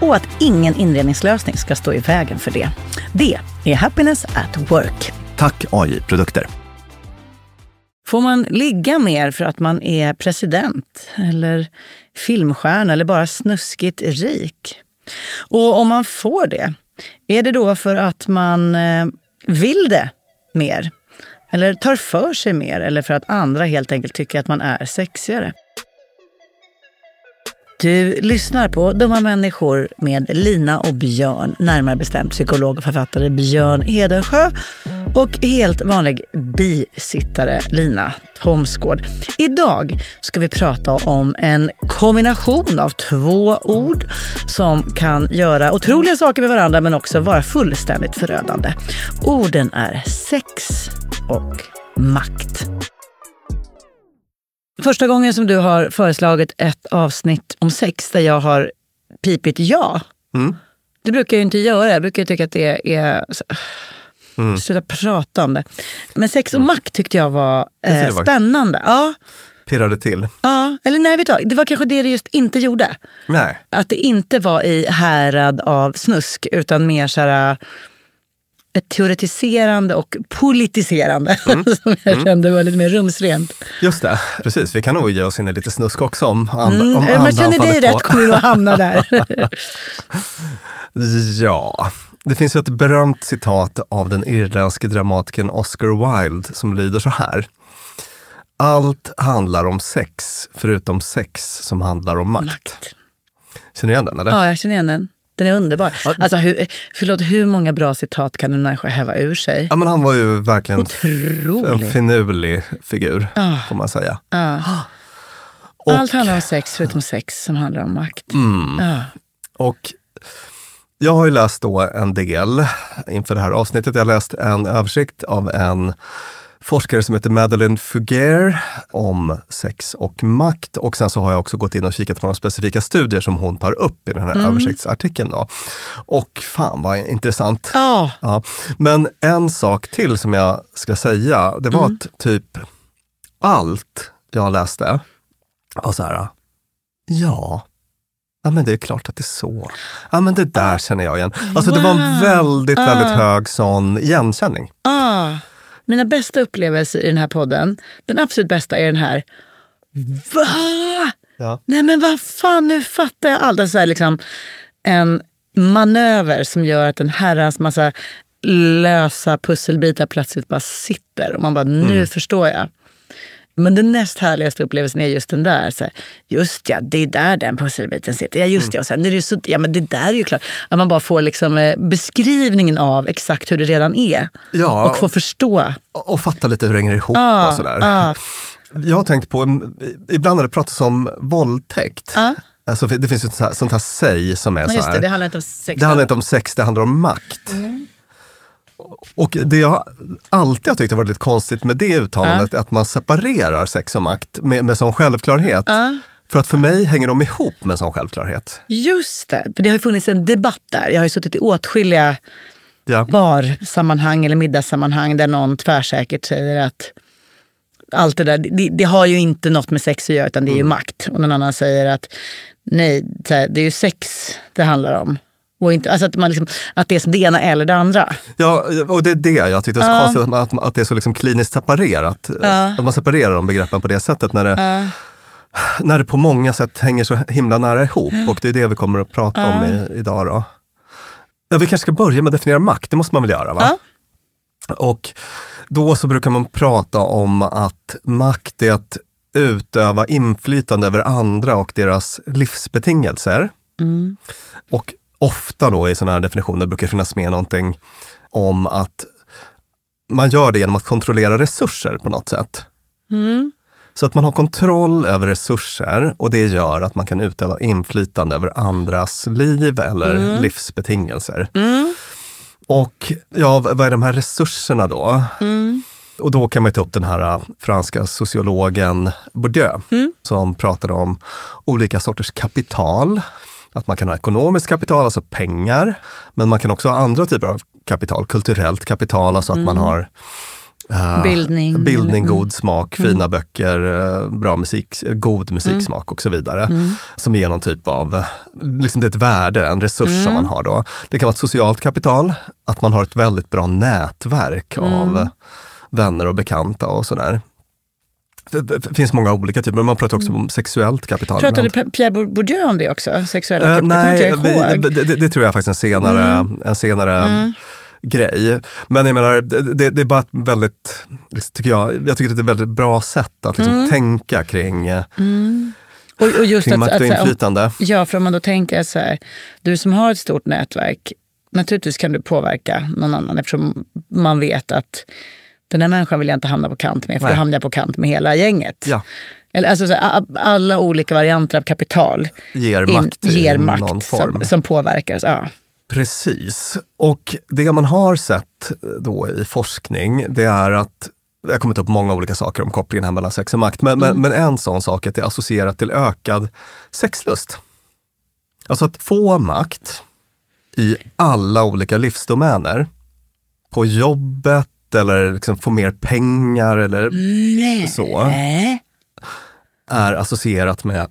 och att ingen inredningslösning ska stå i vägen för det. Det är Happiness at Work. Tack AI Produkter. Får man ligga mer för att man är president eller filmstjärna eller bara snuskigt rik? Och om man får det, är det då för att man eh, vill det mer? Eller tar för sig mer? Eller för att andra helt enkelt tycker att man är sexigare? Du lyssnar på Dumma människor med Lina och Björn, närmare bestämt psykolog och författare Björn Hedensjö och helt vanlig bisittare Lina Thomsgård. Idag ska vi prata om en kombination av två ord som kan göra otroliga saker med varandra men också vara fullständigt förödande. Orden är sex och makt. Första gången som du har föreslagit ett avsnitt om sex där jag har pipit ja. Mm. Det brukar jag ju inte göra. Jag brukar tycka att det är... Mm. Sluta prata om det. Men sex och makt tyckte jag var eh, spännande. Ja, Pirrade till. ja, eller nej, vet du? Det var kanske det det just inte gjorde. Nej. Att det inte var i härad av snusk, utan mer så här, ett teoretiserande och politiserande som jag kände var lite mer rumsrent. Just det, precis. Vi kan nog ge oss in i lite snusk också om, and, Mm, om man känner dig rätt kommer du att hamna där. Ja, det finns ju ett berömt citat av den irländske dramatikern Oscar Wilde som lyder så här. Allt handlar om sex, förutom sex som handlar om makt. Känner du igen den? Eller? ja, jag känner igen den. Den är underbar. Alltså, hur, förlåt, hur många bra citat kan en människa häva ur sig? Ja, men han var ju verkligen en Otroligt. finurlig figur, Ah. får man säga. Ja. Och- Allt handlar om sex förutom sex som handlar om makt. Mm. Ja. Och jag har ju läst då en del inför det här avsnittet. Jag har läst en översikt av en forskare som heter Madeleine Fugere om sex och makt. Och sen så har jag också gått in och kikat på några specifika studier som hon tar upp i den här översiktsartikeln. Då. Och fan vad intressant. Ja. Ja. Men en sak till som jag ska säga, det var att typ allt jag läste var så här, ja, ja men det är klart att det är så. Ja men det där känner jag igen. Alltså det var en Wow. väldigt, väldigt hög sån igenkänning. Ah, mina bästa upplevelser i den här podden, den absolut bästa är den här. Va? Ja. Nej men vad fan, nu fattar jag allt. Alltså, så här, liksom, en manöver som gör att en herrans massa lösa pusselbitar plötsligt bara sitter. Och man bara, nu Mm. förstår jag. Men den näst härligaste upplevelsen är just den där. Så här, just ja, det är där den pusselbiten sitter. Ja, just Mm. ja. Och sen är det så, ja, men det där är ju klart. Att man bara får liksom, eh, beskrivningen av exakt hur det redan är. Ja, Och får förstå. och fatta lite hur det hänger ihop Ah, och sådär. ah. Jag har tänkt på, ibland när det pratas om våldtäkt, Ja. alltså, det finns ett sånt här, sånt här säg som är Ja, så här, det, det handlar inte om sex. Det handlar inte om sex, det handlar om makt. Och det jag alltid har tyckt har varit lite konstigt med det uttalandet är att man separerar sex och makt med, med sån självklarhet. Ja. För att för mig hänger de ihop med sån självklarhet. Just det, för det har ju funnits en debatt där. Jag har ju suttit i åtskilliga Ja. barsammanhang eller middagssammanhang där någon tvärsäkert säger att allt det där, det, det har ju inte något med sex att göra utan det är ju makt. Och någon annan säger att nej, det är ju sex det handlar om. Och inte, alltså att, man liksom, att det är det ena eller det andra. Ja, och det är det jag tyckte var så konstigt, att, att det är så liksom kliniskt separerat. Att man separerar de begreppen på det sättet när det, när det på många sätt hänger så himla nära ihop. Och det är det vi kommer att prata om i, idag. Då. Ja, vi kanske ska börja med att definiera makt, det måste man väl göra? Va? Och då så brukar man prata om att makt är att utöva inflytande över andra och deras livsbetingelser. Och ofta då i sådana här definitioner brukar finnas med någonting om att man gör det genom att kontrollera resurser på något sätt. Så att man har kontroll över resurser och det gör att man kan utöva inflytande över andras liv eller livsbetingelser. Och ja, vad är de här resurserna då? Och då kan man ta upp den här äh, franska sociologen Bourdieu som pratade om olika sorters kapital. Att man kan ha ekonomiskt kapital, alltså pengar. Men man kan också ha andra typer av kapital, kulturellt kapital, alltså att man har äh, Bildning. bildning god smak, fina böcker, äh, bra musik, god musiksmak och så vidare. Som ger någon typ av, liksom det är ett värde, en resurs som man har då. Det kan vara ett socialt kapital, att man har ett väldigt bra nätverk av vänner och bekanta och sådär. Det, finns många olika typer, men man pratar också om sexuellt kapital. Pratade. Pierre Bourdieu om det också? Sexuella Eh, kapital? nej, vi, det, det, det tror jag faktiskt en senare, en senare grej. Men jag menar, det, det, är bara ett väldigt, tycker jag, jag tycker att det är ett väldigt bra sätt att liksom tänka kring, eh, Och, och just kring att, makt att, och så här, om- inflytande. Ja, för om man då tänker så här, du som har ett stort nätverk, naturligtvis kan du påverka någon annan eftersom man vet att den här människan vill jag inte hamna på kant med, för Nej. då hamnar jag på kant med hela gänget. Ja. Eller, alltså, så alla olika varianter av kapital Ger in- makt i ger makt som, som påverkas. Ja. Precis. Och det man har sett då i forskning, det är att det har kommit upp många olika saker om kopplingen här mellan sex och makt. Men, mm. men, men, en sån sak är att det är associerat till ökad sexlust. Alltså att få makt i alla olika livsdomäner. På jobbet eller liksom få mer pengar eller Nej. så. Är associerat med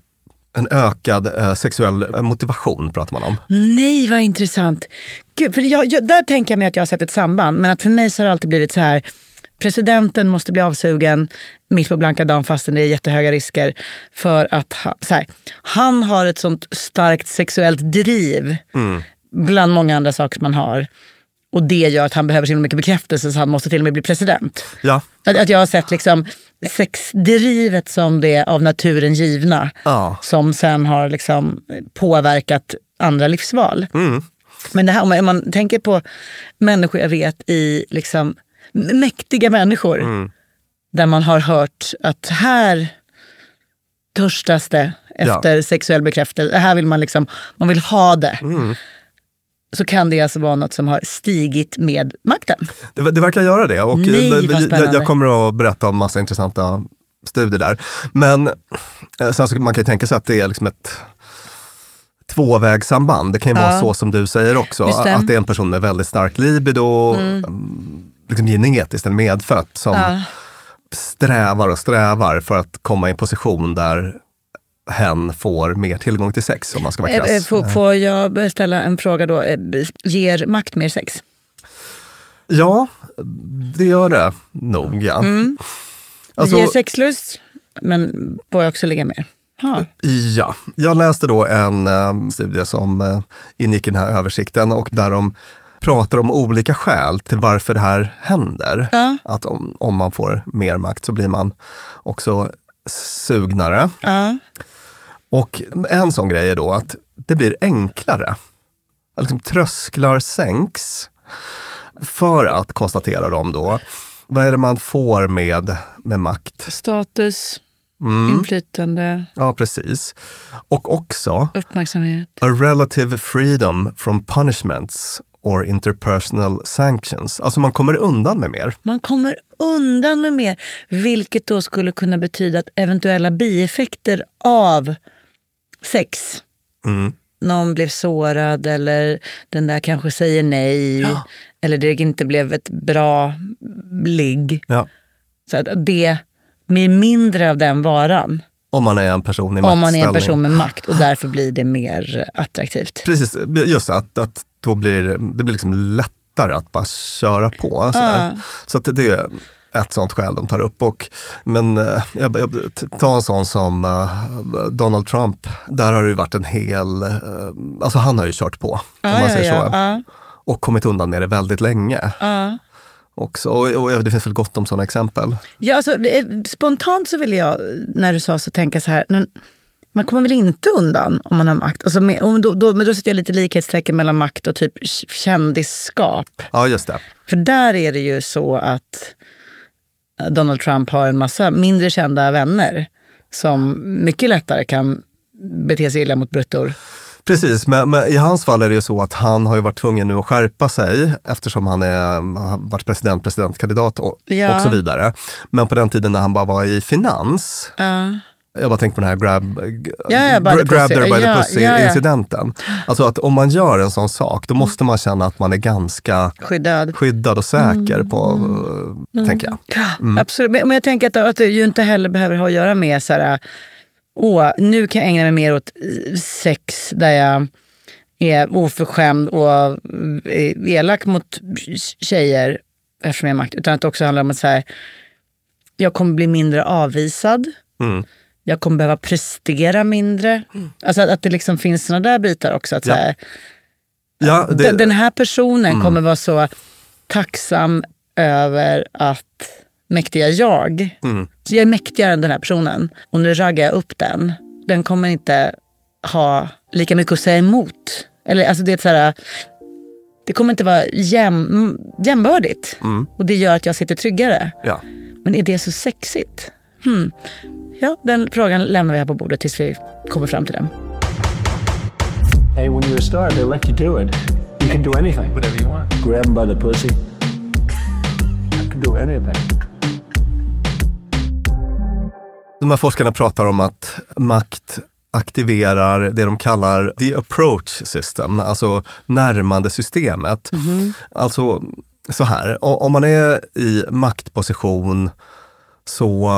en ökad eh, sexuell motivation pratar man om. Nej, vad intressant. Gud, för jag, jag, där tänker jag mig att jag har sett ett samband. Men att för mig så har det alltid blivit så här. Presidenten måste bli avsugen mitt på blanka dagen fastän det är jättehöga risker. För att ha, här, han har ett sånt starkt sexuellt driv. Mm. Bland många andra saker man har. Och det gör att han behöver så mycket bekräftelse så han måste till och med bli president. Ja. Att, att jag har sett liksom sexdrivet som det av naturen givna. Ja. Som sen har liksom påverkat andra livsval. Mm. Men det här, om man, om man, tänker på människor jag vet i liksom mäktiga människor. Mm. Där man har hört att här törstas det efter ja. sexuell bekräftelse. Här vill man liksom, man vill ha det. Mm så kan det alltså vara något som har stigit med makten. Det, det verkar göra det. Och Nej, jag, jag, kommer att berätta om massa intressanta studier där. Men eh, så man kan ju tänka sig att det är liksom ett tvåvägssamband. Det kan ju ja. vara så som du säger också. Det. Att det är en person med väldigt stark libido, mm. mm. liksom genetiskt eller medfött, som ja. strävar och strävar för att komma i en position där hen får mer tillgång till sex om man ska vara eh, krass. Får, får jag ställa en fråga då? Eh, ger makt mer sex? Ja, det gör det nog ja. Mm. Alltså, ger sexlust, men får jag också ligga mer? Ha. Ja, jag läste då en um, studie som ingick i den här översikten och där de pratar om olika skäl till varför det här händer. Ja. Att om, om man får mer makt så blir man också sugnare. Ja. Och en sån grej är då att det blir enklare. Liksom trösklar sänks för att konstatera dem då. Vad är det man får med, med makt? Status, mm. inflytande. Ja, precis. Och också uppmärksamhet. A relative freedom from punishments or interpersonal sanctions. Alltså man kommer undan med mer. Man kommer undan med mer, vilket då skulle kunna betyda att eventuella bieffekter av sex. Mm. Någon blev sårad eller den där kanske säger nej. Ja. Eller det inte blev ett bra ligg. Ja. Så att det blir mindre av den varan. Om man är en person i Om man är en person med makt och därför blir det mer attraktivt. Precis, just att, att då blir det blir liksom lättare att bara köra på. Ah. Så att det, ett sånt skäl de tar upp. Och, men eh, jag, jag, ta en sån som uh, Donald Trump. Där har det ju varit en hel, uh, alltså han har ju kört på. Ah, om man säger ja, så. Ah. Och kommit undan med det väldigt länge. Också, och, och, det finns väl gott om sådana exempel. Ja, alltså, spontant så vill jag, när du sa så, tänka så här. Men, man kommer väl inte undan om man har makt? Alltså med, om då, då, men då sätter jag lite likhetstecken mellan makt och typ kändisskap. Ja, just det. För där är det ju så att Donald Trump har en massa mindre kända vänner som mycket lättare kan bete sig illa mot bruttor. Precis, men, men, i hans fall är det ju så att han har ju varit tvungen nu att skärpa sig eftersom han är, har varit president, presidentkandidat och, ja. och så vidare. Men på den tiden när han bara var i finans, uh. Jag bara tänkte på den här grab, ja, ja, gra, grab there by the pussy-incidenten. Alltså att om man gör en sån sak, då måste man känna att man är ganska skyddad, skyddad och säker mm. på, mm. tänker jag. Mm. Absolut, men jag tänker att, att det ju inte heller behöver ha att göra med så här, åh, nu kan jag ägna mig mer åt sex där jag är oförskämd och elak mot tjejer eftersom jag har makt. Utan att det också handlar om att så här, jag kommer bli mindre avvisad. Mm jag kommer behöva prestera mindre. Mm. Alltså att, att, det liksom finns såna där bitar också. Att ja. så här, ja, det, den, den, här personen mm. kommer vara så tacksam över att mäktiga jag. Mm. Så jag är mäktigare än den här personen. Och nu raggar jag upp den. Den kommer inte ha lika mycket att säga emot. Eller alltså det är så här, det kommer inte vara jäm, jämbördigt. Mm. Och det gör att jag sitter tryggare. Ja. Men är det så sexigt? Hmm. Ja, den frågan lämnar vi här på bordet tills vi kommer fram till den. Hey, when you're a star, they let you do it. You can do anything. Whatever you want. Grab them by the pussy. I can do anything. De här forskarna pratar om att makt aktiverar det de kallar the approach system, alltså närmandesystemet. Mm. Alltså så här, om man är i maktposition så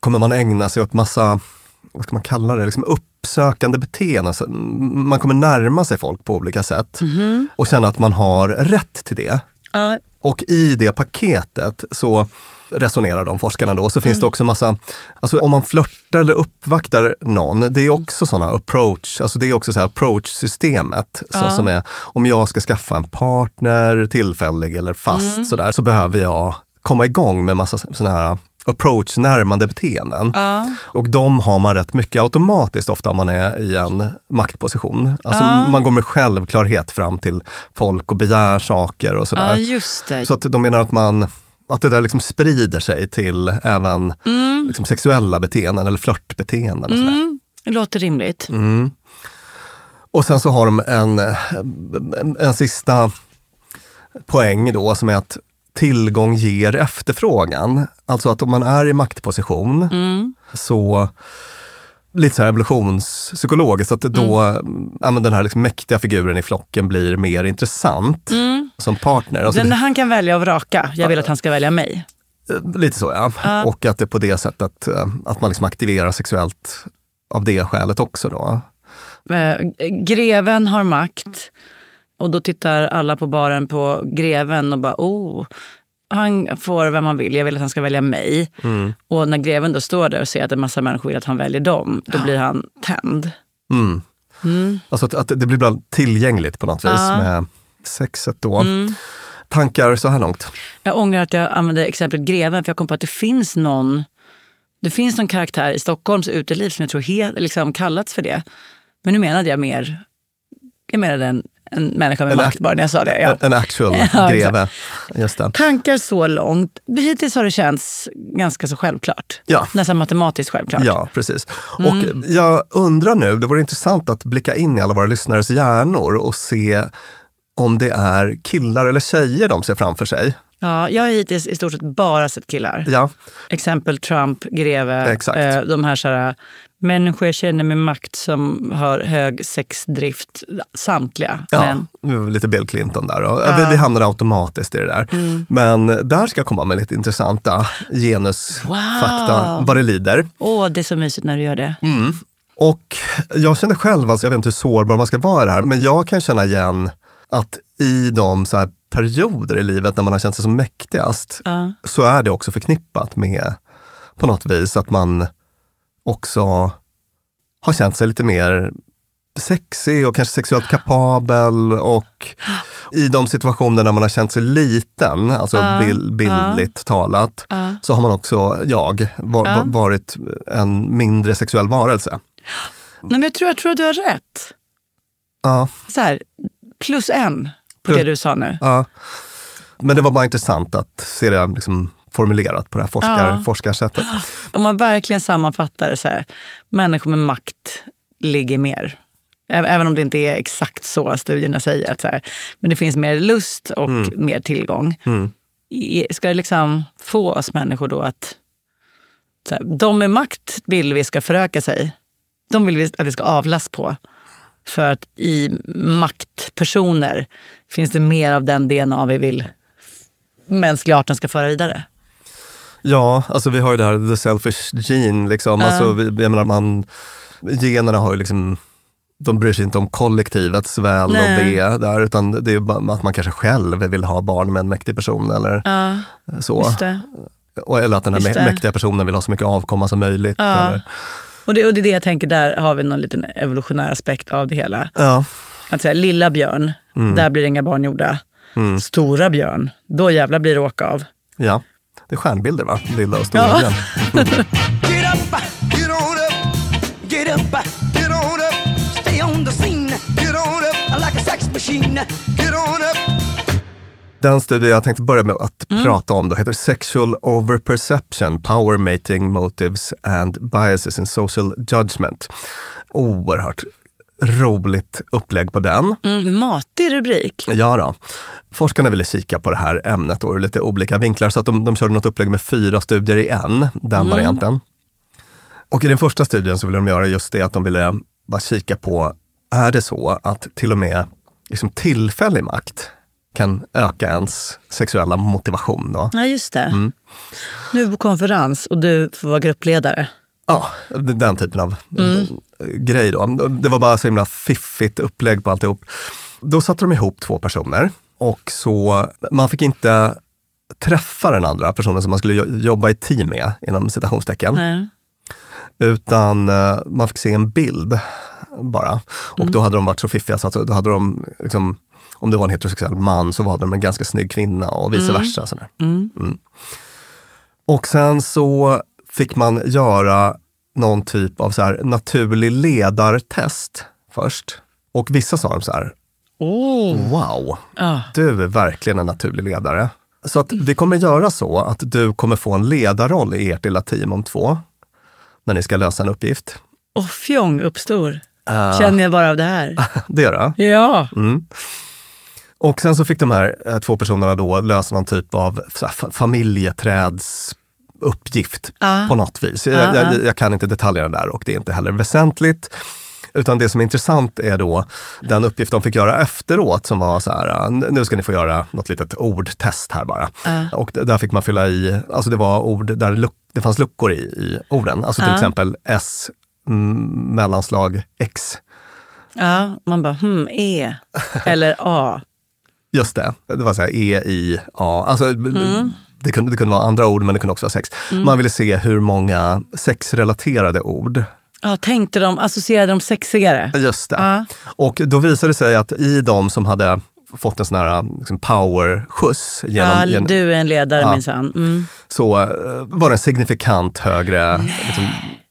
kommer man ägna sig åt massa, vad ska man kalla det, liksom uppsökande beteende. Alltså, man kommer närma sig folk på olika sätt mm. och känna att man har rätt till det. Uh. Och i det paketet så resonerar de forskarna då. Så finns mm. det också massa, alltså om man flörtar eller uppvaktar någon, det är också sådana approach, alltså det är också så approach-systemet. Ja. som är, om jag ska skaffa en partner, tillfällig eller fast mm. sådär, så behöver jag komma igång med massa sådana här approach, närmande beteenden. Ja. Och de har man rätt mycket automatiskt ofta om man är i en maktposition. Alltså ja. Man går med självklarhet fram till folk och begär saker och sådär. Ja, Så att de menar att man att det där liksom sprider sig till även mm. liksom sexuella beteenden eller flörtbeteenden. Och mm. Det låter rimligt. Mm. Och sen så har de en, en, en sista poäng då som är att tillgång ger efterfrågan. Alltså att om man är i maktposition mm. så lite så här evolutionspsykologiskt, att då mm. den här liksom mäktiga figuren i flocken blir mer intressant mm. som partner. Alltså den, han kan välja och vraka. Jag vill att han ska välja mig. Eh, lite så ja. Uh. Och att det på det sättet eh, att man liksom aktiverar sexuellt av det skälet också. Då. Eh, greven har makt och då tittar alla på baren på greven och bara oh, han får vem han vill, jag vill att han ska välja mig. Mm. Och när greven då står där och ser att en massa människor vill att han väljer dem, då blir han tänd. Mm. Mm. Alltså att, att, det blir bland tillgängligt på något vis ja. med sexet då. Mm. Tankar så här långt? Jag ångrar att jag använde exemplet greven, för jag kom på att det finns någon det finns någon karaktär i Stockholms uteliv som jag tror helt, liksom kallats för det. Men nu menade jag mer jag menade en en människa med en makt bara när jag sa det. Ja. En actual greve. Just det. Tankar så långt. Hittills har det känts ganska så självklart. Ja. Nästan matematiskt självklart. Ja, precis. Mm. Och jag undrar nu, det vore intressant att blicka in i alla våra lyssnares hjärnor och se om det är killar eller tjejer de ser framför sig. Ja, jag har hittills i stort sett bara sett killar. Ja. Exempel Trump, greve, Exakt. Eh, de här, så här människor jag känner med makt som har hög sexdrift. Samtliga. Ja, men... lite Bill Clinton där. Och ja. vi, hamnar automatiskt i det där. Mm. Men där ska jag komma med lite intressanta genusfakta, wow. vad det lider. Åh, det är så mysigt när du gör det. Mm. Och jag känner själv, alltså jag vet inte hur sårbar man ska vara i det här, men jag kan känna igen att i de så perioder i livet när man har känt sig som mäktigast, uh. så är det också förknippat med på något vis att man också har känt sig lite mer sexig och kanske sexuellt kapabel och i de situationer när man har känt sig liten, alltså uh, bild, bildligt uh, talat, uh. så har man också, jag, var, varit en mindre sexuell varelse. Nej, men jag, tror, jag tror att du har rätt. Ja. Så här, plus en på plus, det du sa nu. Ja. Men det var bara intressant att se det liksom formulerat på det här forskar, ja. forskarsättet. Om man verkligen sammanfattar det så här, människor med makt ligger mer. Även om det inte är exakt så studierna säger. Att så här, men det finns mer lust och mm. mer tillgång. Mm. Ska det liksom få oss människor då att... Så här, de med makt vill vi ska föröka sig. De vill vi att vi ska avlas på. För att i maktpersoner finns det mer av den DNA vi vill mänskliga arten ska föra vidare. Ja, alltså vi har ju det här the selfish gene. Liksom. Uh. Alltså, jag menar, man, generna har ju liksom de bryr sig inte om kollektivets väl Nej. och ve där, utan det är bara att man kanske själv vill ha barn med en mäktig person eller ja, så. Eller att den här mäktiga personen vill ha så mycket avkomma som möjligt. Ja. Och, det, och det är det jag tänker, där har vi någon liten evolutionär aspekt av det hela. Ja. Att säga, lilla björn, mm. där blir inga barn gjorda. Mm. Stora björn, då jävlar blir det åka av. Ja. Det är stjärnbilder va? Lilla och stora ja. Den studie jag tänkte börja med att mm. prata om då heter Sexual Overperception, Power Mating Motives and Biases in Social Judgment. Oerhört roligt upplägg på den. Mm, matig rubrik. Ja då. Forskarna ville kika på det här ämnet ur lite olika vinklar så att de, de körde något upplägg med fyra studier i en, den mm. varianten. Och i den första studien så ville de göra just det att de ville bara kika på, är det så att till och med liksom tillfällig makt kan öka ens sexuella motivation? Då? Ja, just det. Mm. Nu är på konferens och du får vara gruppledare. Ja, den typen av mm. Grej. Då. Det var bara så himla fiffigt upplägg på alltihop. Då satte de ihop två personer och så, man fick inte träffa den andra personen som man skulle jobba i team med, inom citationstecken. Nej. Utan uh, man fick se en bild bara. Och mm. då hade de varit så fiffiga så att då hade de, liksom, om det var en heterosexuell man så var de en ganska snygg kvinna och vice mm. versa. Mm. Mm. Och sen så fick man göra någon typ av så här naturlig ledartest först. Och vissa sa de så här, oh. wow, ah. du är verkligen en naturlig ledare. Så att vi kommer göra så att du kommer få en ledarroll i ert lilla team om två, när ni ska lösa en uppgift. Och fjong uppstår, uh, känner jag bara av det här. det gör det? Ja. Mm. Och sen så fick de här eh, två personerna då lösa någon typ av familjeträds uppgift uh. på något vis. Jag, uh, jag, jag, kan inte detaljerna där och det är inte heller väsentligt. Utan det som är intressant är då den uppgift de fick göra efteråt som var så här, nu ska ni få göra något litet ordtest här bara. Uh. Och där fick man fylla i, alltså det var ord där det fanns luckor i, i orden. Alltså till exempel S mellanslag X. Ja, man bara hmm, E eller A. Just det, det var så här E, I, A. Alltså, mm. Det, kunde, det kunde vara andra ord men det kunde också vara sex. Mm. Man ville se hur många sexrelaterade ord Ja, tänkte de, associerade de sexigare? Just det. Ja. Och då visade det sig att i de som hade fått en sån här liksom power-skjuts. Genom, ja, du är en ledare ja, minsann. Mm. Så uh, var det en signifikant högre liksom,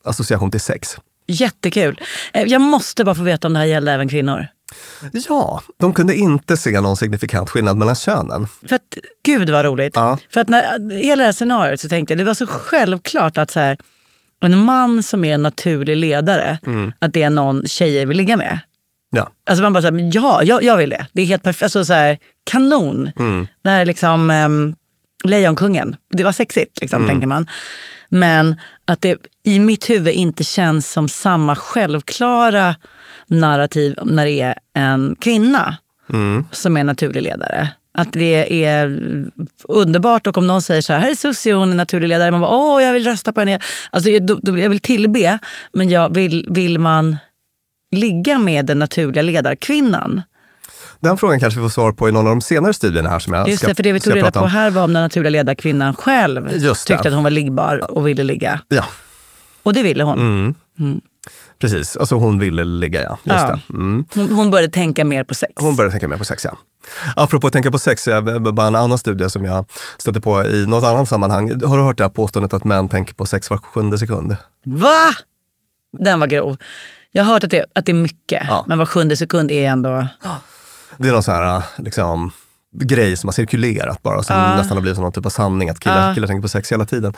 association till sex. Jättekul. Eh, jag måste bara få veta om det här gäller även kvinnor. Ja, de kunde inte se någon signifikant skillnad mellan könen. För att, gud vad roligt. Ja. För att när hela det här scenariot så tänkte jag, det var så självklart att så här, en man som är en naturlig ledare, mm. att det är någon tjejer vill ligga med. Ja. Alltså man bara såhär, ja, jag, jag vill det. Det är helt perfekt. Alltså så här, kanon. Mm. När liksom um, Lejonkungen, det var sexigt liksom, mm. tänker man. Men att det i mitt huvud inte känns som samma självklara narrativ när det är en kvinna mm. som är naturlig ledare. Att det är underbart och om någon säger så här, här är Susie hon är naturlig ledare. Man bara, åh jag vill rösta på henne. Alltså, jag, jag vill tillbe, men jag vill, vill man ligga med den naturliga ledarkvinnan? Den frågan kanske vi får svar på i någon av de senare studierna här som jag Just det, för det vi tog reda på här var om den naturliga ledarkvinnan själv tyckte att hon var liggbar och ville ligga. Ja. Och det ville hon. Mm. Mm. Precis, alltså hon ville ligga ja. Just ja. Mm. Hon, hon, började tänka mer på sex. Hon började tänka mer på sex ja. Apropå att tänka på sex, bara en annan studie som jag stötte på i något annat sammanhang. Har du hört det här påståendet att män tänker på sex var sjunde sekund? Va? Den var grov. Jag har hört att det, att det är mycket, ja. men var sjunde sekund är ändå... Det är någon sån här, liksom, grej som har cirkulerat bara, som uh. nästan har blivit som någon typ av sanning, att killar, uh. killar tänker på sex hela tiden.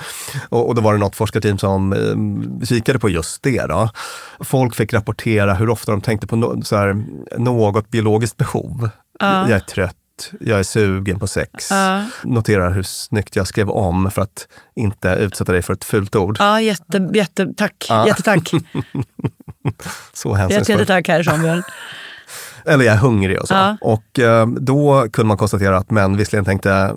Och, och då var det något forskarteam som eh, kikade på just det. Då. Folk fick rapportera hur ofta de tänkte på no, så här, något biologiskt behov. Uh. Jag är trött, jag är sugen på sex. Uh. Noterar hur snyggt jag skrev om för att inte utsätta dig för ett fult ord. Ja, jätte, jätte, tack. Uh. Jättetack. Så hänsynsfull. Jättetack herr Samuel. Eller jag är hungrig och så. Ja. Och eh, då kunde man konstatera att män visserligen tänkte eh,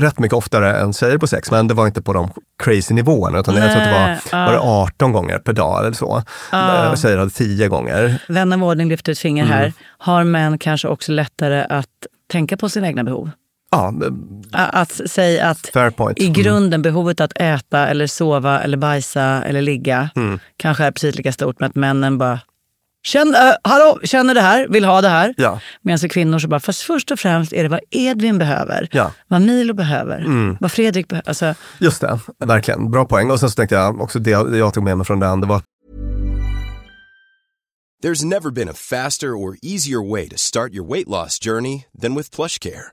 rätt mycket oftare än tjejer på sex, men det var inte på de crazy nivåerna. Utan jag tror att det var, ja. var det 18 gånger per dag eller så. Ja. Eh, tjejer hade 10 gånger. Vän av ordning lyfter ett finger mm. här. Har män kanske också lättare att tänka på sina egna behov? Ja, att säga att i mm. grunden mm. behovet att äta eller sova eller bajsa eller ligga mm. kanske är precis lika stort, men att männen bara Känner, äh, hallå, känner det här, vill ha det här. Ja. Medan kvinnor så bara, fast först och främst är det vad Edvin behöver. Ja. Vad Milo behöver. Mm. Vad Fredrik behöver. Alltså. Just det, verkligen. Bra poäng. Och sen så tänkte jag också det jag tog med mig från den, det var There's never been a faster or easier way to start your weight loss journey than with plush care.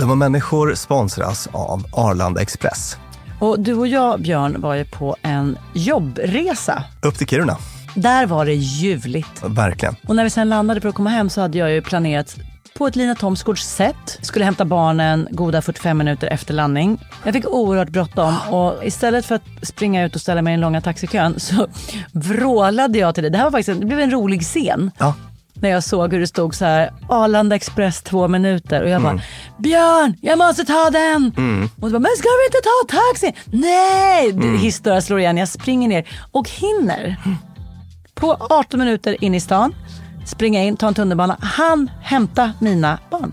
De var människor sponsras av Arlanda Express. Och du och jag, Björn, var ju på en jobbresa. Upp till Kiruna. Där var det ljuvligt. Verkligen. Och när vi sen landade för att komma hem så hade jag ju planerat på ett Lina Thomsgårds sätt. Skulle hämta barnen goda 45 minuter efter landning. Jag fick oerhört bråttom och istället för att springa ut och ställa mig i den långa taxikön så vrålade jag till dig. Det här var faktiskt det blev en rolig scen. Ja. När jag såg hur det stod så här Arlanda Express två minuter och jag bara Björn, jag måste ta den! Och så bara, men ska vi inte ta taxi? Nej! Mm. Historia slår igen, jag springer ner och hinner på 18 minuter in i stan springa in, ta en tunnelbana, han hämta mina barn.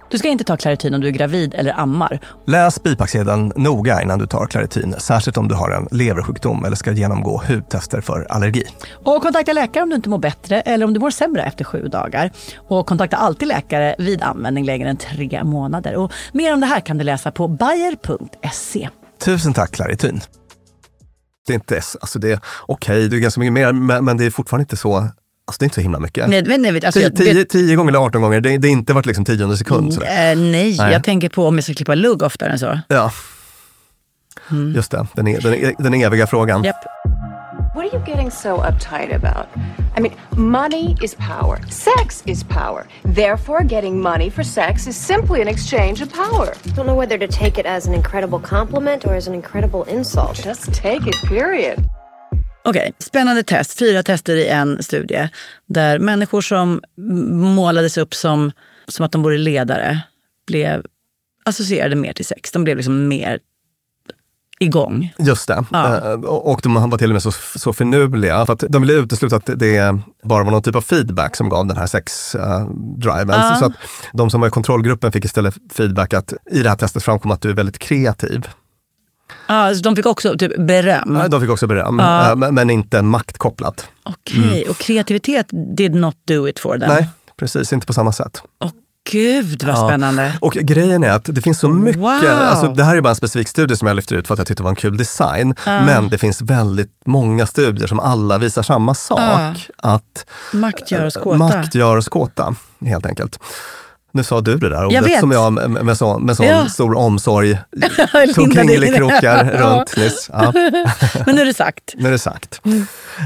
Du ska inte ta Clarityn om du är gravid eller ammar. Läs bipacksedeln noga innan du tar Claritin, särskilt om du har en leversjukdom eller ska genomgå hudtester för allergi. Och kontakta läkare om du inte mår bättre eller om du mår sämre efter sju dagar. Och kontakta alltid läkare vid användning längre än tre månader. Och mer om det här kan du läsa på bayer.se. Tusen tack Claritin. Det är inte, alltså det är okej, det är ganska mycket mer, men, men det är fortfarande inte så, alltså det är inte så himla mycket. Nej, nej, nej, alltså, Tio, jag- tio, tio gånger eller 18 gånger, det, det är inte varit liksom tionde sekund. Sådär. Eh, nej, Nej. jag tänker på om jag ska klippa lugg oftare än så. Ja, just det, den, är, den, är, den eviga frågan. Japp. What are you getting so uptight about? I mean, money is power. Sex is power. Therefore, getting money for sex is simply an exchange of power. I don't know whether to take it as an incredible compliment or as an incredible insult. Just take it, period. Okej, spännande test. Fyra tester i en studie. Där människor som målades upp som, som att de vore ledare blev associerade mer till sex. De blev liksom mer igång. Just det. Ja. Eh, Och de var till och med så, så finurliga för att de ville utesluta att det bara var någon typ av feedback som gav den här sexdriven. Ja. Så att de som var i kontrollgruppen fick istället feedback att i det här testet framkom att du är väldigt kreativ. Ja, så de fick också typ beröm. Eh, De fick också beröm, Ja. eh, men inte maktkopplat. Okej, och kreativitet did not do it for them. Nej, precis. Inte på samma sätt. Åh gud vad Ja. spännande. Och grejen är att det finns så mycket, Wow. alltså det här är bara en specifik studie som jag lyfter ut för att jag tyckte det var en kul design. Ja. Men det finns väldigt många studier som alla visar samma sak. Att Makt gör oss kåta. makt gör oss kåta, helt enkelt. Nu sa du det där ordet vet. som jag med, med, så, med sån Ja. stor omsorg tog kringelikrokar Ja. runt nyss. Ja. Men nu är det sagt. Nu är det sagt.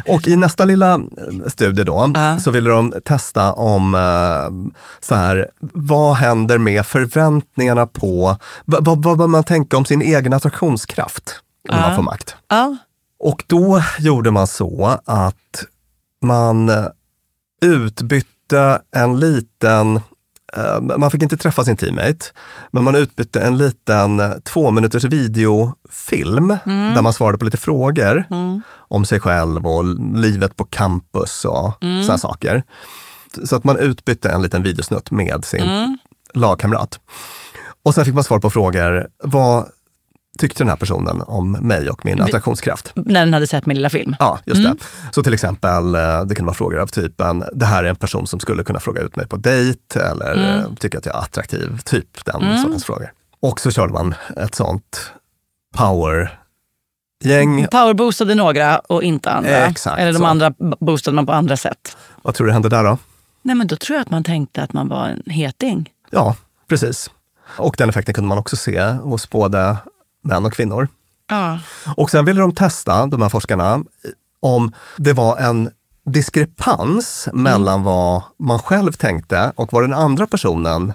Och i nästa lilla eh, studie då, så ville de testa om eh, så här, vad händer med förväntningarna på, vad, vad, vad man tänka om sin egen attraktionskraft om man Ja. får makt? Ja. Och då gjorde man så att man eh, utbytte en liten man fick inte träffa sin teammate, men man utbytte en liten eh, två minuters videofilm Mm. där man svarade på lite frågor om sig själv och livet på campus och Mm. sådana saker. Så att man utbytte en liten videosnutt med sin Mm. lagkamrat. Och sen fick man svar på frågor. Vad tyckte den här personen om mig och min attraktionskraft? När den hade sett min lilla film. Ja, just Mm. det. Så till exempel, eh, det kan vara frågor av typen, det här är en person som skulle kunna fråga ut mig på dejt eller Mm. eh, tycker att jag är attraktiv, typ den Mm. sortens frågor. Och så körde man ett sånt power-gäng. Powerboostade några och inte andra. Exakt Eller de så. andra boostade man på andra sätt. Vad tror du hände där då? Nej men då tror jag att man tänkte att man var en heting. Ja, precis. Och den effekten kunde man också se hos både män och kvinnor. Ja. Och sen ville de testa, de här forskarna, om det var en diskrepans mellan vad man själv tänkte och vad den andra personen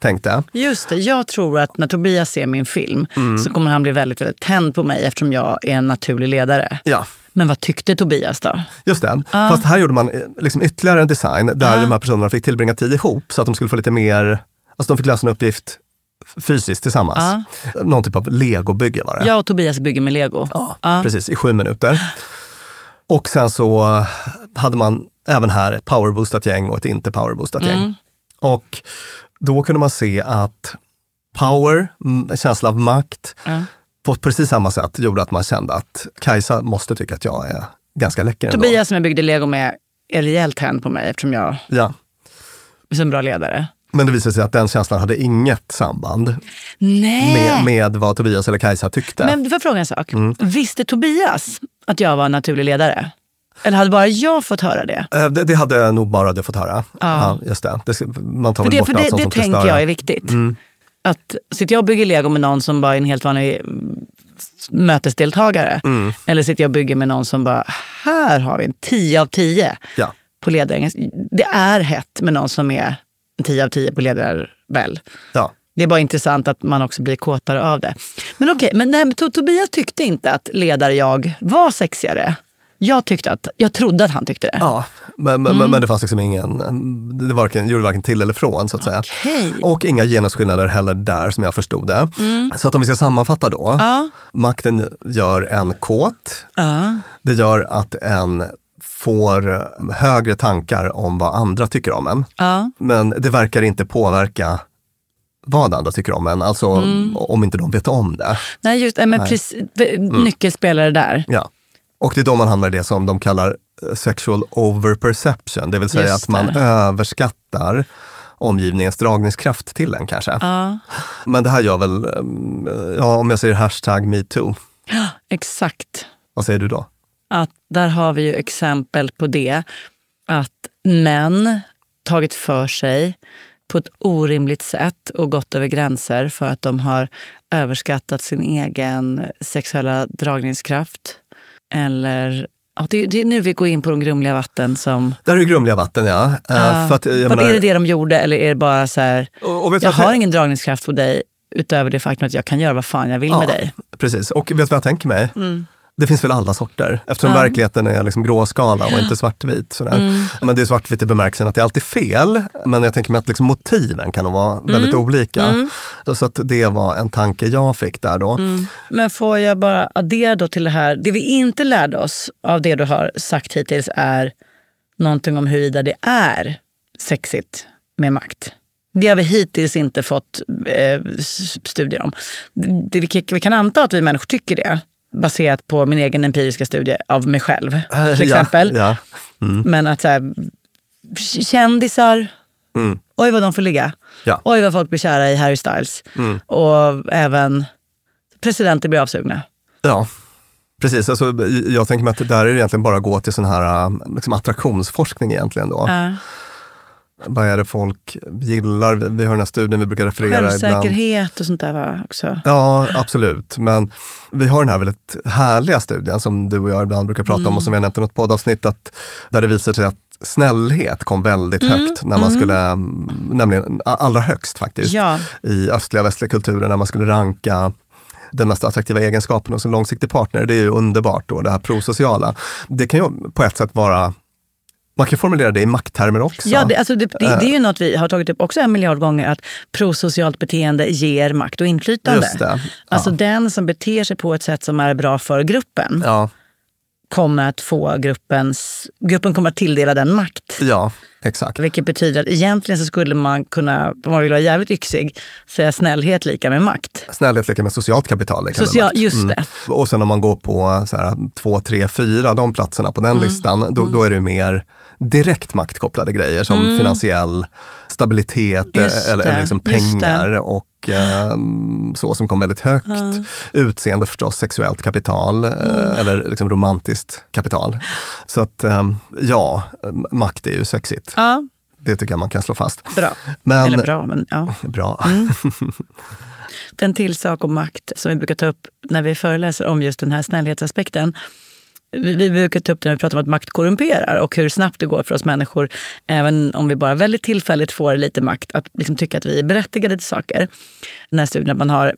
tänkte. Just det, jag tror att när Tobias ser min film Mm. så kommer han bli väldigt, väldigt tänd på mig eftersom jag är en naturlig ledare. Ja, Men vad tyckte Tobias då? just det. Fast här gjorde man eh, liksom ytterligare en design där Ja. de här personerna fick tillbringa tid ihop så att de skulle få lite mer, alltså de fick lösa en uppgift fysiskt tillsammans. Någon typ av legobygge var det. Jag och Tobias bygger med lego. Ja. Precis, i sju minuter. Och sen så hade man även här ett powerboostat gäng och ett inte powerboostat gäng. Mm. Och då kunde man se att power, känsla av makt, Ja. på precis samma sätt gjorde att man kände att Kajsa måste tycka att jag är ganska läcker ändå. Tobias som jag byggde lego med är rejält tänd på mig eftersom jag Ja. är en bra ledare. Men det visade sig att den känslan hade inget samband med, med vad Tobias eller Kajsa tyckte. Men får jag fråga en sak? Mm. Visste Tobias att jag var naturlig ledare? Eller hade bara jag fått höra det? Eh, det, det hade jag nog bara du fått höra. Ja. just det. det man tar För väl det, bort för allt det, som ska tänker störa. jag är viktigt. Mm. Att sitter jag och bygger lego med någon som bara är en helt vanlig mm, mötesdeltagare. Mm. Eller sitter jag och bygger med någon som bara, här har vi en 10 av 10 Ja. på ledaren. Det är hett med någon som är 10 av 10 på ledarväl. Ja. Det är bara intressant att man också blir kåtare av det. Men okej, nej, men To- Tobias tyckte inte att ledar-jag var sexigare. Jag, tyckte att, jag trodde att han tyckte det. Ja, men, men, Mm. men det fanns liksom ingen, det varken, gjorde varken till eller från så att säga. Okej. Och inga genusskillnader heller där som jag förstod det. Mm. Så att om vi ska sammanfatta då. Ja. Makten gör en kåt. Ja. Det gör att en får högre tankar om vad andra tycker om en. Ja. Men det verkar inte påverka vad andra tycker om en, alltså Mm. om inte de vet om det. Nej, just. Men precis, nyckelspelare där. Ja. Och det är då man hamnar i det som de kallar eh, sexual overperception, det vill säga Just att man det. överskattar omgivningens dragningskraft till en kanske. Ja. Men det här gör väl, eh, ja om jag säger hashtag metoo, Exakt. vad säger du då? Att där har vi ju exempel på det. Att män tagit för sig på ett orimligt sätt och gått över gränser för att de har överskattat sin egen sexuella dragningskraft. Eller, ja, det, det är nu vi går in på de grumliga vatten som... Där är det grumliga vatten ja. Eh, Ja. för att, jag menar- är det det de gjorde eller är det bara så här, och, och jag har ingen dragningskraft på dig utöver det faktum att jag kan göra vad fan jag vill Ja. med dig. Precis, och vet du vad jag tänker mig? Mm. Det finns väl alla sorter, eftersom Ja. verkligheten är liksom gråskala och inte svartvit. Sådär. Mm. Men det är svartvitt i bemärkelsen att det är alltid fel, men jag tänker mig att liksom motiven kan vara väldigt olika. Mm. Så- Så att det var en tanke jag fick där då. Men får jag bara addera då till det här. Det vi inte lärde oss av det du har sagt hittills är någonting om huruvida det är sexigt med makt. Det har vi hittills inte fått eh, studier om. Det, vi, vi kan anta att vi människor tycker det baserat på min egen empiriska studie av mig själv. Till ja, exempel. Ja, mm, Men att så här, kändisar, mm, oj vad de får ligga. ja. Oj vad folk blir kära i Harry Styles. Mm. Och även presidenter blir avsugna. Ja, precis. Alltså, jag tänker mig att det där är egentligen bara att gå till sån här äh, liksom attraktionsforskning egentligen. Då. Ja. Vad är det folk gillar? Vi har den här studien vi brukar referera ibland. Självsäkerhet och sånt där va? Också. Ja, absolut. Men vi har den här väldigt härliga studien som du och jag ibland brukar prata om och som vi har nämnt i något poddavsnitt, att, där det visar sig att snällhet kom väldigt högt när man skulle, mm, nämligen allra högst faktiskt, Ja. i östliga och västliga kulturer när man skulle ranka den mest attraktiva egenskapen hos en långsiktig partner. Det är ju underbart då, det här prosociala. Det kan ju på ett sätt vara, man kan formulera det i makttermer också. Ja, det, alltså det, det, det är ju något vi har tagit upp också en miljard gånger, att prosocialt beteende ger makt och inflytande. Just det. Alltså Ja. den som beter sig på ett sätt som är bra för gruppen Ja, kommer att få gruppens, gruppen kommer att tilldela den makt. ja, exakt. Vilket betyder att egentligen så skulle man kunna, om man vill vara jävligt yxig, säga snällhet lika med makt. Snällhet lika med socialt kapital. lika med Social, makt. just Mm. det. Och sen om man går på så här, två, tre, fyra, de platserna på den Mm. listan, då, då är det mer direkt maktkopplade grejer som finansiell stabilitet Mm. Just eh, eller, det, eller liksom pengar och eh, så som kom väldigt högt. Utseende förstås, sexuellt kapital eh, Mm. eller liksom romantiskt kapital. Så att eh, ja, makt är ju sexigt. Ja, Det tycker jag man kan slå fast. bra. Men, Eller bra, men ja. Bra. Mm. Den till sak om makt som vi brukar ta upp när vi föreläser om just den här snällhetsaspekten. Vi brukar ta upp det när vi pratar om att makt korrumperar och hur snabbt det går för oss människor, även om vi bara väldigt tillfälligt får lite makt, att liksom tycka att vi är berättigade till saker. Den här studien att man har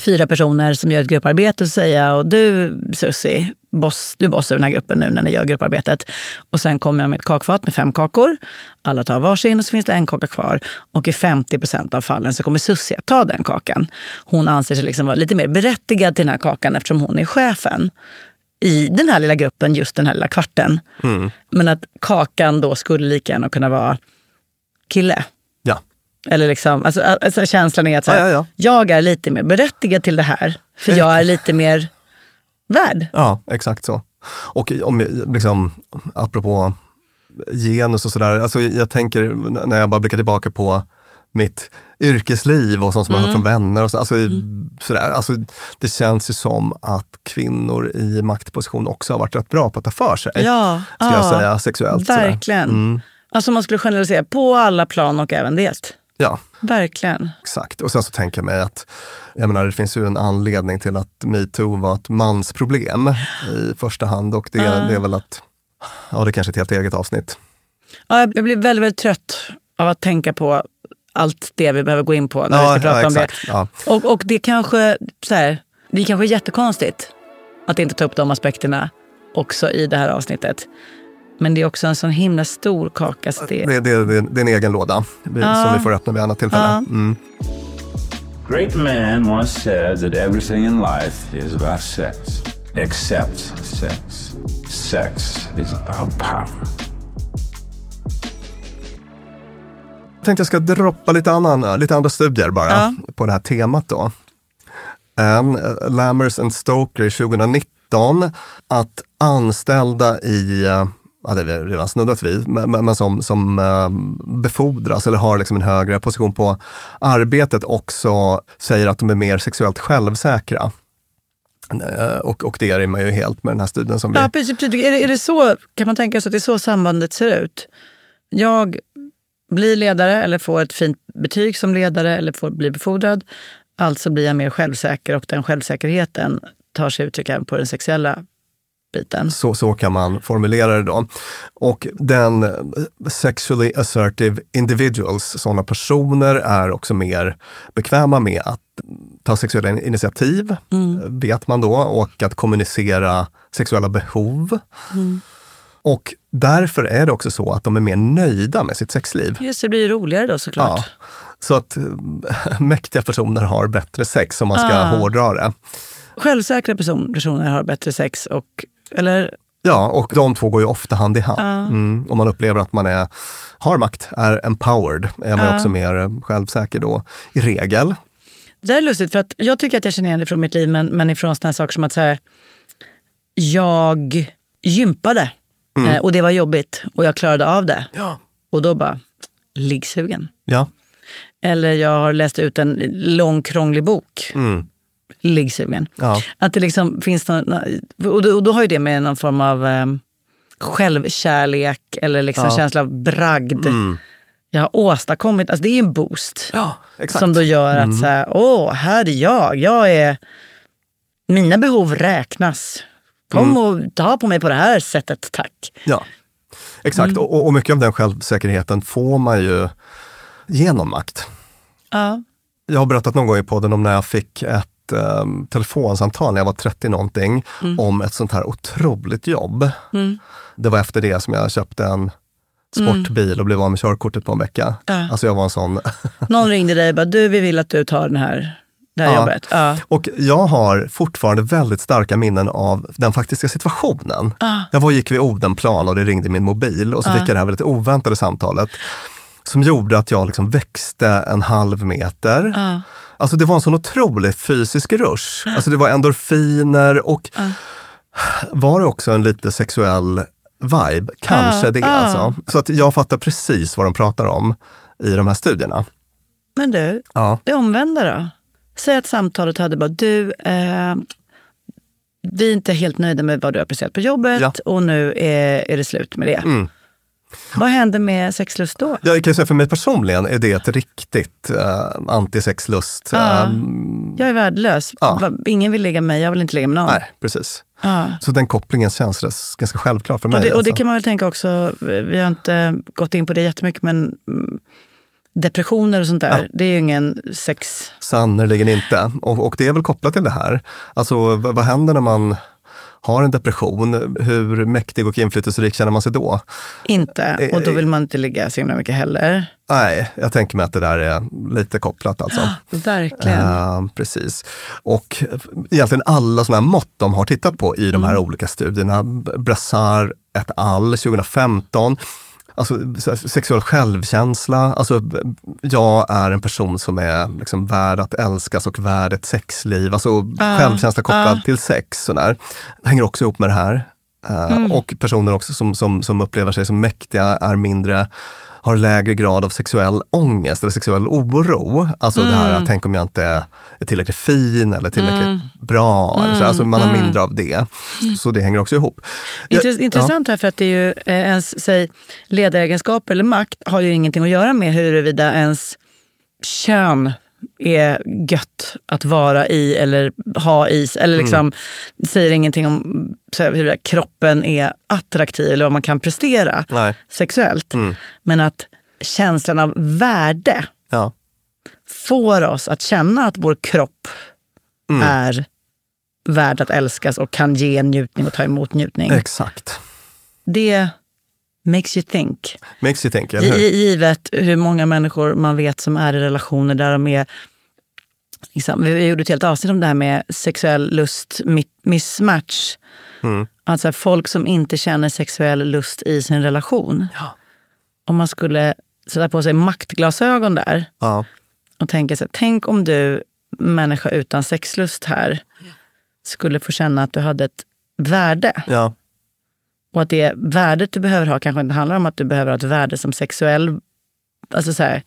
fyra personer som gör ett grupparbete och säger och du Susie, boss, du är boss över den här gruppen nu när ni gör grupparbetet. Och sen kommer jag med ett kakfat med fem kakor. Alla tar varsin och så finns det en kaka kvar. Och i 50 procent av fallen så kommer Susie att ta den kakan. Hon anser sig liksom vara lite mer berättigad till den här kakan eftersom hon är chefen i den här lilla gruppen, just den här lilla kvarten. Mm. Men att kakan då skulle lika gärna kunna vara kille. Ja. Eller liksom, alltså, alltså känslan är att här, Ja, ja, ja. jag är lite mer berättigad till det här. För jag är lite mer värd. Ja, exakt så. Och om, liksom, apropå genus och sådär, alltså jag tänker när jag bara blickar tillbaka på mitt yrkesliv och sånt som jag har hört från vänner. Och så, alltså, sådär, alltså, det känns ju som att kvinnor i maktposition också har varit rätt bra på att ta för sig. Ja, Ska jag ja, säga, sexuellt. Verkligen. Mm. Alltså man skulle generalisera på alla plan och även det. Ja, Verkligen. exakt. Och sen så tänker jag mig att jag menar, det finns ju en anledning till att metoo var ett mansproblem i första hand och det, det är väl att, ja det är kanske är ett helt eget avsnitt. Ja, jag blir väldigt, väldigt trött av att tänka på allt det vi behöver gå in på när vi ska prata om det. Ja. Och, och det kanske så här, det är kanske jättekonstigt att inte ta upp de aspekterna också i det här avsnittet. Men det är också en sån himla stor kaka. Det, Det, det, det, är en egen låda Ja. som vi får öppna vid annat tillfälle. Ja. Mm. Great man once said that everything in life is about sex, except sex. Sex is about power. Tänkte jag ska droppa lite, annan, lite andra studier bara Ja. på det här temat. då. En, eh, Lammers and Stoker 2019 att anställda i, eh, ja, det har vi redan snuddat vid, men, men som, som eh, befordras eller har liksom en högre position på arbetet också säger att de är mer sexuellt självsäkra. Eh, Och, och det är man ju helt med den här studien som vi... Ja, precis. precis. Är, det, är det så, kan man tänka sig att det är så sambandet ser ut? Jag blir ledare eller får ett fint betyg som ledare eller får bli befordrad. Alltså blir jag mer självsäker och den självsäkerheten tar sig uttryck även på den sexuella biten. Så, så kan man formulera det då. Och den sexually assertive individuals, sådana personer är också mer bekväma med att ta sexuella initiativ, Mm. vet man då, och att kommunicera sexuella behov. Mm. Och därför är det också så att de är mer nöjda med sitt sexliv. Just det, blir roligare då såklart. Ja. Så att eh, mäktiga personer har bättre sex om man ska Ah. hårdra det. Självsäkra person, personer har bättre sex och, eller Ja, och de två går ju ofta hand i hand. Ja. Mm. Om man upplever att man är, har makt, är empowered, är man Ja. också mer eh, självsäker då, i regel. Det där är lustigt för att jag tycker att jag känner igen det från mitt liv men, men ifrån sådana saker som att så här, jag gympade Mm. eh, och det var jobbigt och jag klarade av det. Ja. Och då bara, liggsugen. Ja. Eller jag har läst ut en lång krånglig bok, Mm. liggsugen. Ja. Att det liksom finns någon, och, då, och då har ju det med någon form av eh, självkärlek eller liksom Ja. känsla av bragd. Mm. Jag har åstadkommit, alltså det är en boost. Ja. Som då gör att Mm. så här, åh, här är jag. Jag är, mina behov räknas. Kom Mm. och ta på mig på det här sättet, tack. Ja, exakt. Mm. Och, och mycket av den självsäkerheten får man ju genom makt. Ja. Jag har berättat någon gång i podden om när jag fick ett um, telefonsamtal när jag var 30 någonting om ett sånt här otroligt jobb. Mm. Det var efter det som jag köpte en sportbil och blev av med körkortet på en vecka. Ja. Alltså jag var en sån. Någon ringde dig och bara, du vi vill att du tar den här, det här Ja. jobbet. Ja. Och jag har fortfarande väldigt starka minnen av den faktiska situationen. Ah. Jag var gick vid Odenplan och det ringde min mobil och så fick jag det här väldigt oväntade samtalet som gjorde att jag liksom växte en halv meter. Ja. Alltså det var en sån otrolig fysisk rush. Alltså det var endorfiner och var det också en lite sexuell vibe? Kanske det alltså. Så att jag fattar precis vad de pratar om i de här studierna. Men du, Ja. det omvända då? Säg att samtalet hade bara, du, eh, vi är inte helt nöjda med vad du har presterat på jobbet Ja. och nu är, är det slut med det. Mm. Vad händer med sexlust då? Jag kan säga för mig personligen är det ett riktigt uh, antisexlust. Ja. ehm, Jag är värdelös. Ja. Ingen vill ligga med mig, jag vill inte ligga med någon. nej, precis. Ja. Så den kopplingen känns ganska självklar för mig. Och det, och det alltså. kan man väl tänka också, vi har inte gått in på det jättemycket, men mm, depressioner och sånt där, Ja. det är ju ingen sex... Sannerligen inte. Och, och det är väl kopplat till det här. Alltså vad, vad händer när man har en depression? Hur mäktig och inflytelserik känner man sig då? Inte. Och då vill man inte ligga så himla mycket heller. Nej, jag tänker mig att det där är lite kopplat alltså. Verkligen. Eh, precis. Och egentligen alla sådana här mått de har tittat på i de här Mm. olika studierna, Brassard et al. 2015, Alltså sexuell självkänsla, alltså jag är en person som är liksom värd att älskas och värd ett sexliv. Alltså Ah, självkänsla kopplad ah. till sex. Sådär. Hänger också ihop med det här. Eh, Mm. Och personer också som, som, som upplever sig som mäktiga är mindre har lägre grad av sexuell ångest eller sexuell oro. Alltså det här, Mm. tänk om jag inte är tillräckligt fin eller tillräckligt Mm. bra. Eller så. Alltså man har Mm. mindre av det. Så det hänger också ihop. Intress- Intressant här för att det är ju eh, ens säg, ledaregenskaper eller makt har ju ingenting att göra med huruvida ens kön är gött att vara i eller ha i. Eller liksom säger ingenting om huruvida kroppen är attraktiv eller vad man kan prestera Nej. sexuellt. Mm. Men att känslan av värde Ja. får oss att känna att vår kropp Mm. är värd att älskas och kan ge njutning och ta emot njutning. Exakt. Det makes you think. Makes you think, eller hur? givet hur många människor man vet som är i relationer där de är... Liksom, vi gjorde ett helt avsnitt om det här med sexuell lust mi- mismatch. Mm. Alltså folk som inte känner sexuell lust i sin relation. Om man skulle sätta på sig maktglasögon där Ja. och tänka sig, tänk om du, människa utan sexlust här, skulle få känna att du hade ett värde. Ja. Och att det värdet du behöver ha kanske inte handlar om att du behöver ha ett värde som sexuell, alltså så här,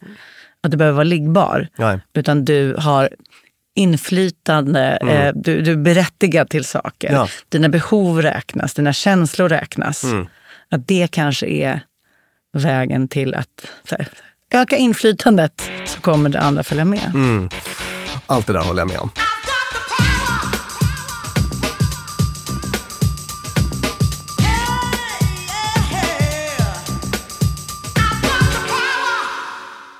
att du behöver vara liggbar. Nej. Utan du har inflytande, Mm. eh, du, du är berättigad till saker. Ja. Dina behov räknas, dina känslor räknas. Mm. Att det kanske är vägen till att här, öka inflytandet så kommer det andra följa med. Mm. Allt det där håller jag med om.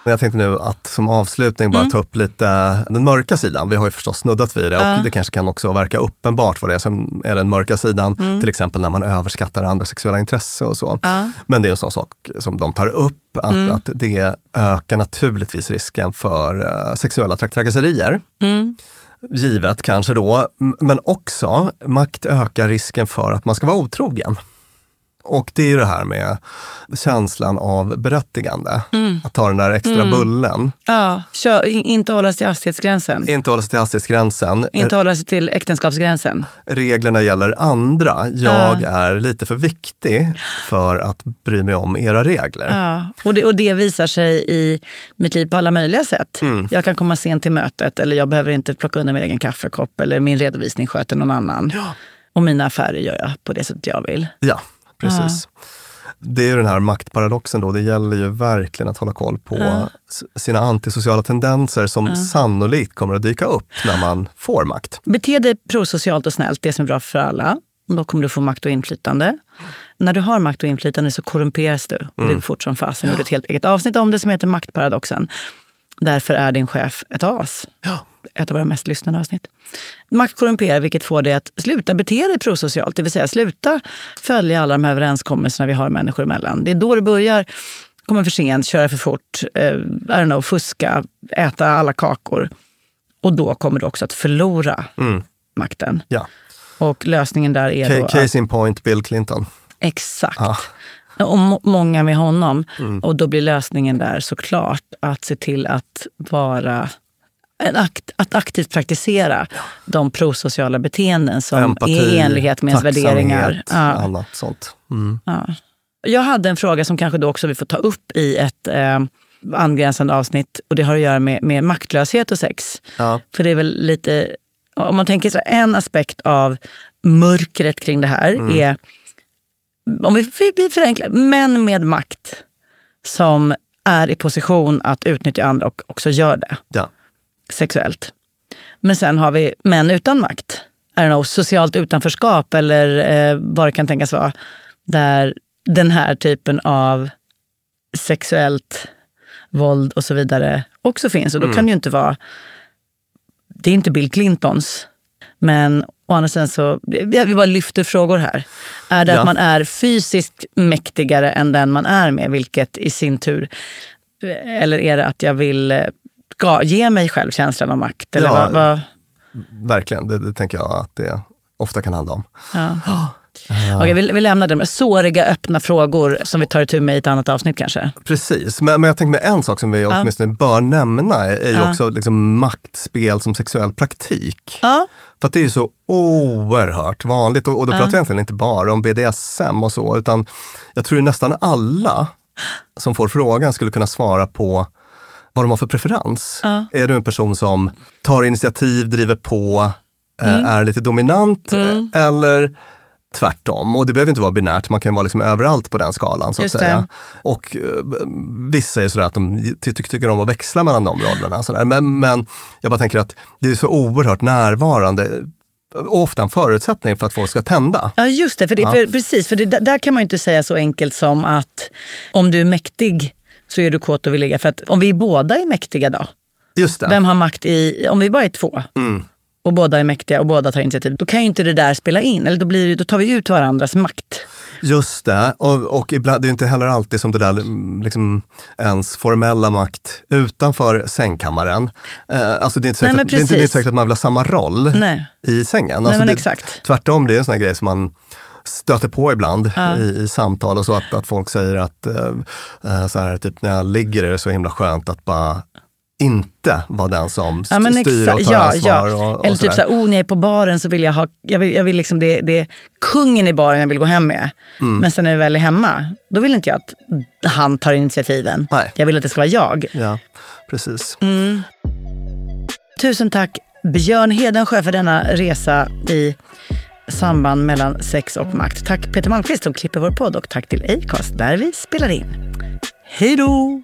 Jag tänkte nu att som avslutning bara Mm. ta upp lite den mörka sidan. Vi har ju förstås snuddat vid det och det kanske kan också verka uppenbart vad det är som är den mörka sidan. Mm. Till exempel när man överskattar andra sexuella intresse och så. Ja. Men det är en sån sak som de tar upp, att, Mm. att det ökar naturligtvis risken för eh, sexuella trak- trakasserier. Mm. Givet kanske då, men också makt ökar risken för att man ska vara otrogen. Och det är ju det här med känslan av berättigande. Mm. Att ta den där extra Mm. bullen. Ja, kör, in- inte hålla sig till hastighetsgränsen. Inte hålla sig till hastighetsgränsen. Inte hålla sig till äktenskapsgränsen. Reglerna gäller andra. Jag är lite för viktig för att bry mig om era regler. Ja, och det, och det visar sig i mitt liv på alla möjliga sätt. Mm. Jag kan komma sent till mötet eller jag behöver inte plocka undan min egen kaffekopp eller min redovisning sköter någon annan. Och mina affärer gör jag på det sättet jag vill. Ja, precis. Det är ju den här maktparadoxen då. Det gäller ju verkligen att hålla koll på Ja. sina antisociala tendenser som Ja. sannolikt kommer att dyka upp när man får makt. Bete dig prosocialt och snällt, det som är bra för alla. Då kommer du få makt och inflytande. När du har makt och inflytande så korrumperas du. Och det Mm. går fort som fasen. Jag gjorde ett helt eget avsnitt om det som heter Maktparadoxen. Därför är din chef ett as. Ett av våra mest lyssnade avsnitt. Makt korrumperar, vilket får dig att sluta bete dig prosocialt. Det vill säga sluta följa alla de här överenskommelserna vi har människor emellan. Det är då det börjar komma för sent, köra för fort, eh, I don't know, fuska, äta alla kakor. Och då kommer du också att förlora Mm. makten. Ja. Och lösningen där är då... Ca- Att, Case in point, Bill Clinton. exakt. Ja. Och må- många med honom. Mm. Och då blir lösningen där såklart att se till att vara en akt, att aktivt praktisera de prosociala beteenden som Empati, är i enlighet med ens värderingar. Ja. annat sånt. Mm. Ja. Jag hade en fråga som kanske då också vi får ta upp i ett eh, angränsande avsnitt. Och det har att göra med, med maktlöshet och sex. Ja. För det är väl lite, om man tänker så här, en aspekt av mörkret kring det här Mm. är, om vi, vi, vi förenklar, män med makt som är i position att utnyttja andra och också gör det Ja. sexuellt. Men sen har vi män utan makt. I don't know, socialt utanförskap eller eh, vad det kan tänkas vara. Där den här typen av sexuellt våld och så vidare också finns. Och då Mm. kan det ju inte vara... Det är inte Bill Clintons. Men å andra sidan så... Vi bara lyfter frågor här. Är det Ja. att man är fysiskt mäktigare än den man är med, vilket i sin tur... Eller är det att jag vill ga- ge mig själv känslan av makt? Eller Ja. vad, vad, Verkligen, det, det tänker jag att det ofta kan handla om. ja. Okej, vi, vi lämnar med såriga öppna frågor som vi tar itu med i ett annat avsnitt kanske. Precis, men, men jag tänkte med en sak som vi Ja. åtminstone bör nämna är, är ju också liksom maktspel som sexuell praktik. Ja. För att det är ju så oerhört vanligt och, och då pratar jag egentligen inte bara om BDSM och så, utan jag tror nästan alla som får frågan skulle kunna svara på vad de har för preferens. Ja. Är du en person som tar initiativ, driver på, eh, Mm. är lite dominant Mm. eh, eller tvärtom? Och det behöver inte vara binärt, man kan vara liksom överallt på den skalan så att Just det. säga. Och eh, vissa är sådär att de ty ty tycker om att växla mellan de rollerna. Sådär. Men, men jag bara tänker att det är så oerhört närvarande och ofta en förutsättning för att folk ska tända. Ja, just det. För det, Ja. för, precis, för det, där kan man ju inte säga så enkelt som att om du är mäktig så är du kåt och vill ligga. För att om vi båda är mäktiga då? Just det. Vem har makt i... Om vi bara är två Mm. och båda är mäktiga och båda tar initiativ, då kan ju inte det där spela in. Eller då, blir, då tar vi ut varandras makt. Just det, och, och ibland, det är inte heller alltid som det där mm, liksom, ens formella makt utanför sängkammaren. Eh, alltså det är, inte Nej, säkert, men att, det är inte, det är inte säkert att man vill ha samma roll Nej. i sängen. Nej, Alltså men det, exakt. Tvärtom, det är en sån här grej som man stöter på ibland Ja. i, i samtal och så att, att folk säger att eh, så här, typ, när jag ligger är det så himla skönt att bara inte vara den som Ja, men styr och tar Ja, ansvar. ja. Och, och Eller typ sådär. såhär, oh, när jag är på baren så vill jag ha, jag vill, jag vill liksom det, det är kungen i baren jag vill gå hem med. Mm. Men sen när jag väl är hemma, då vill inte jag att han tar initiativen. Nej. Jag vill att det ska vara jag. Ja, precis. Mm. Tusen tack Björn Hedensjö för denna resa i samband mellan sex och makt. Tack Peter Malmqvist som klipper vår podd och tack till Acast där vi spelar in. Hej då!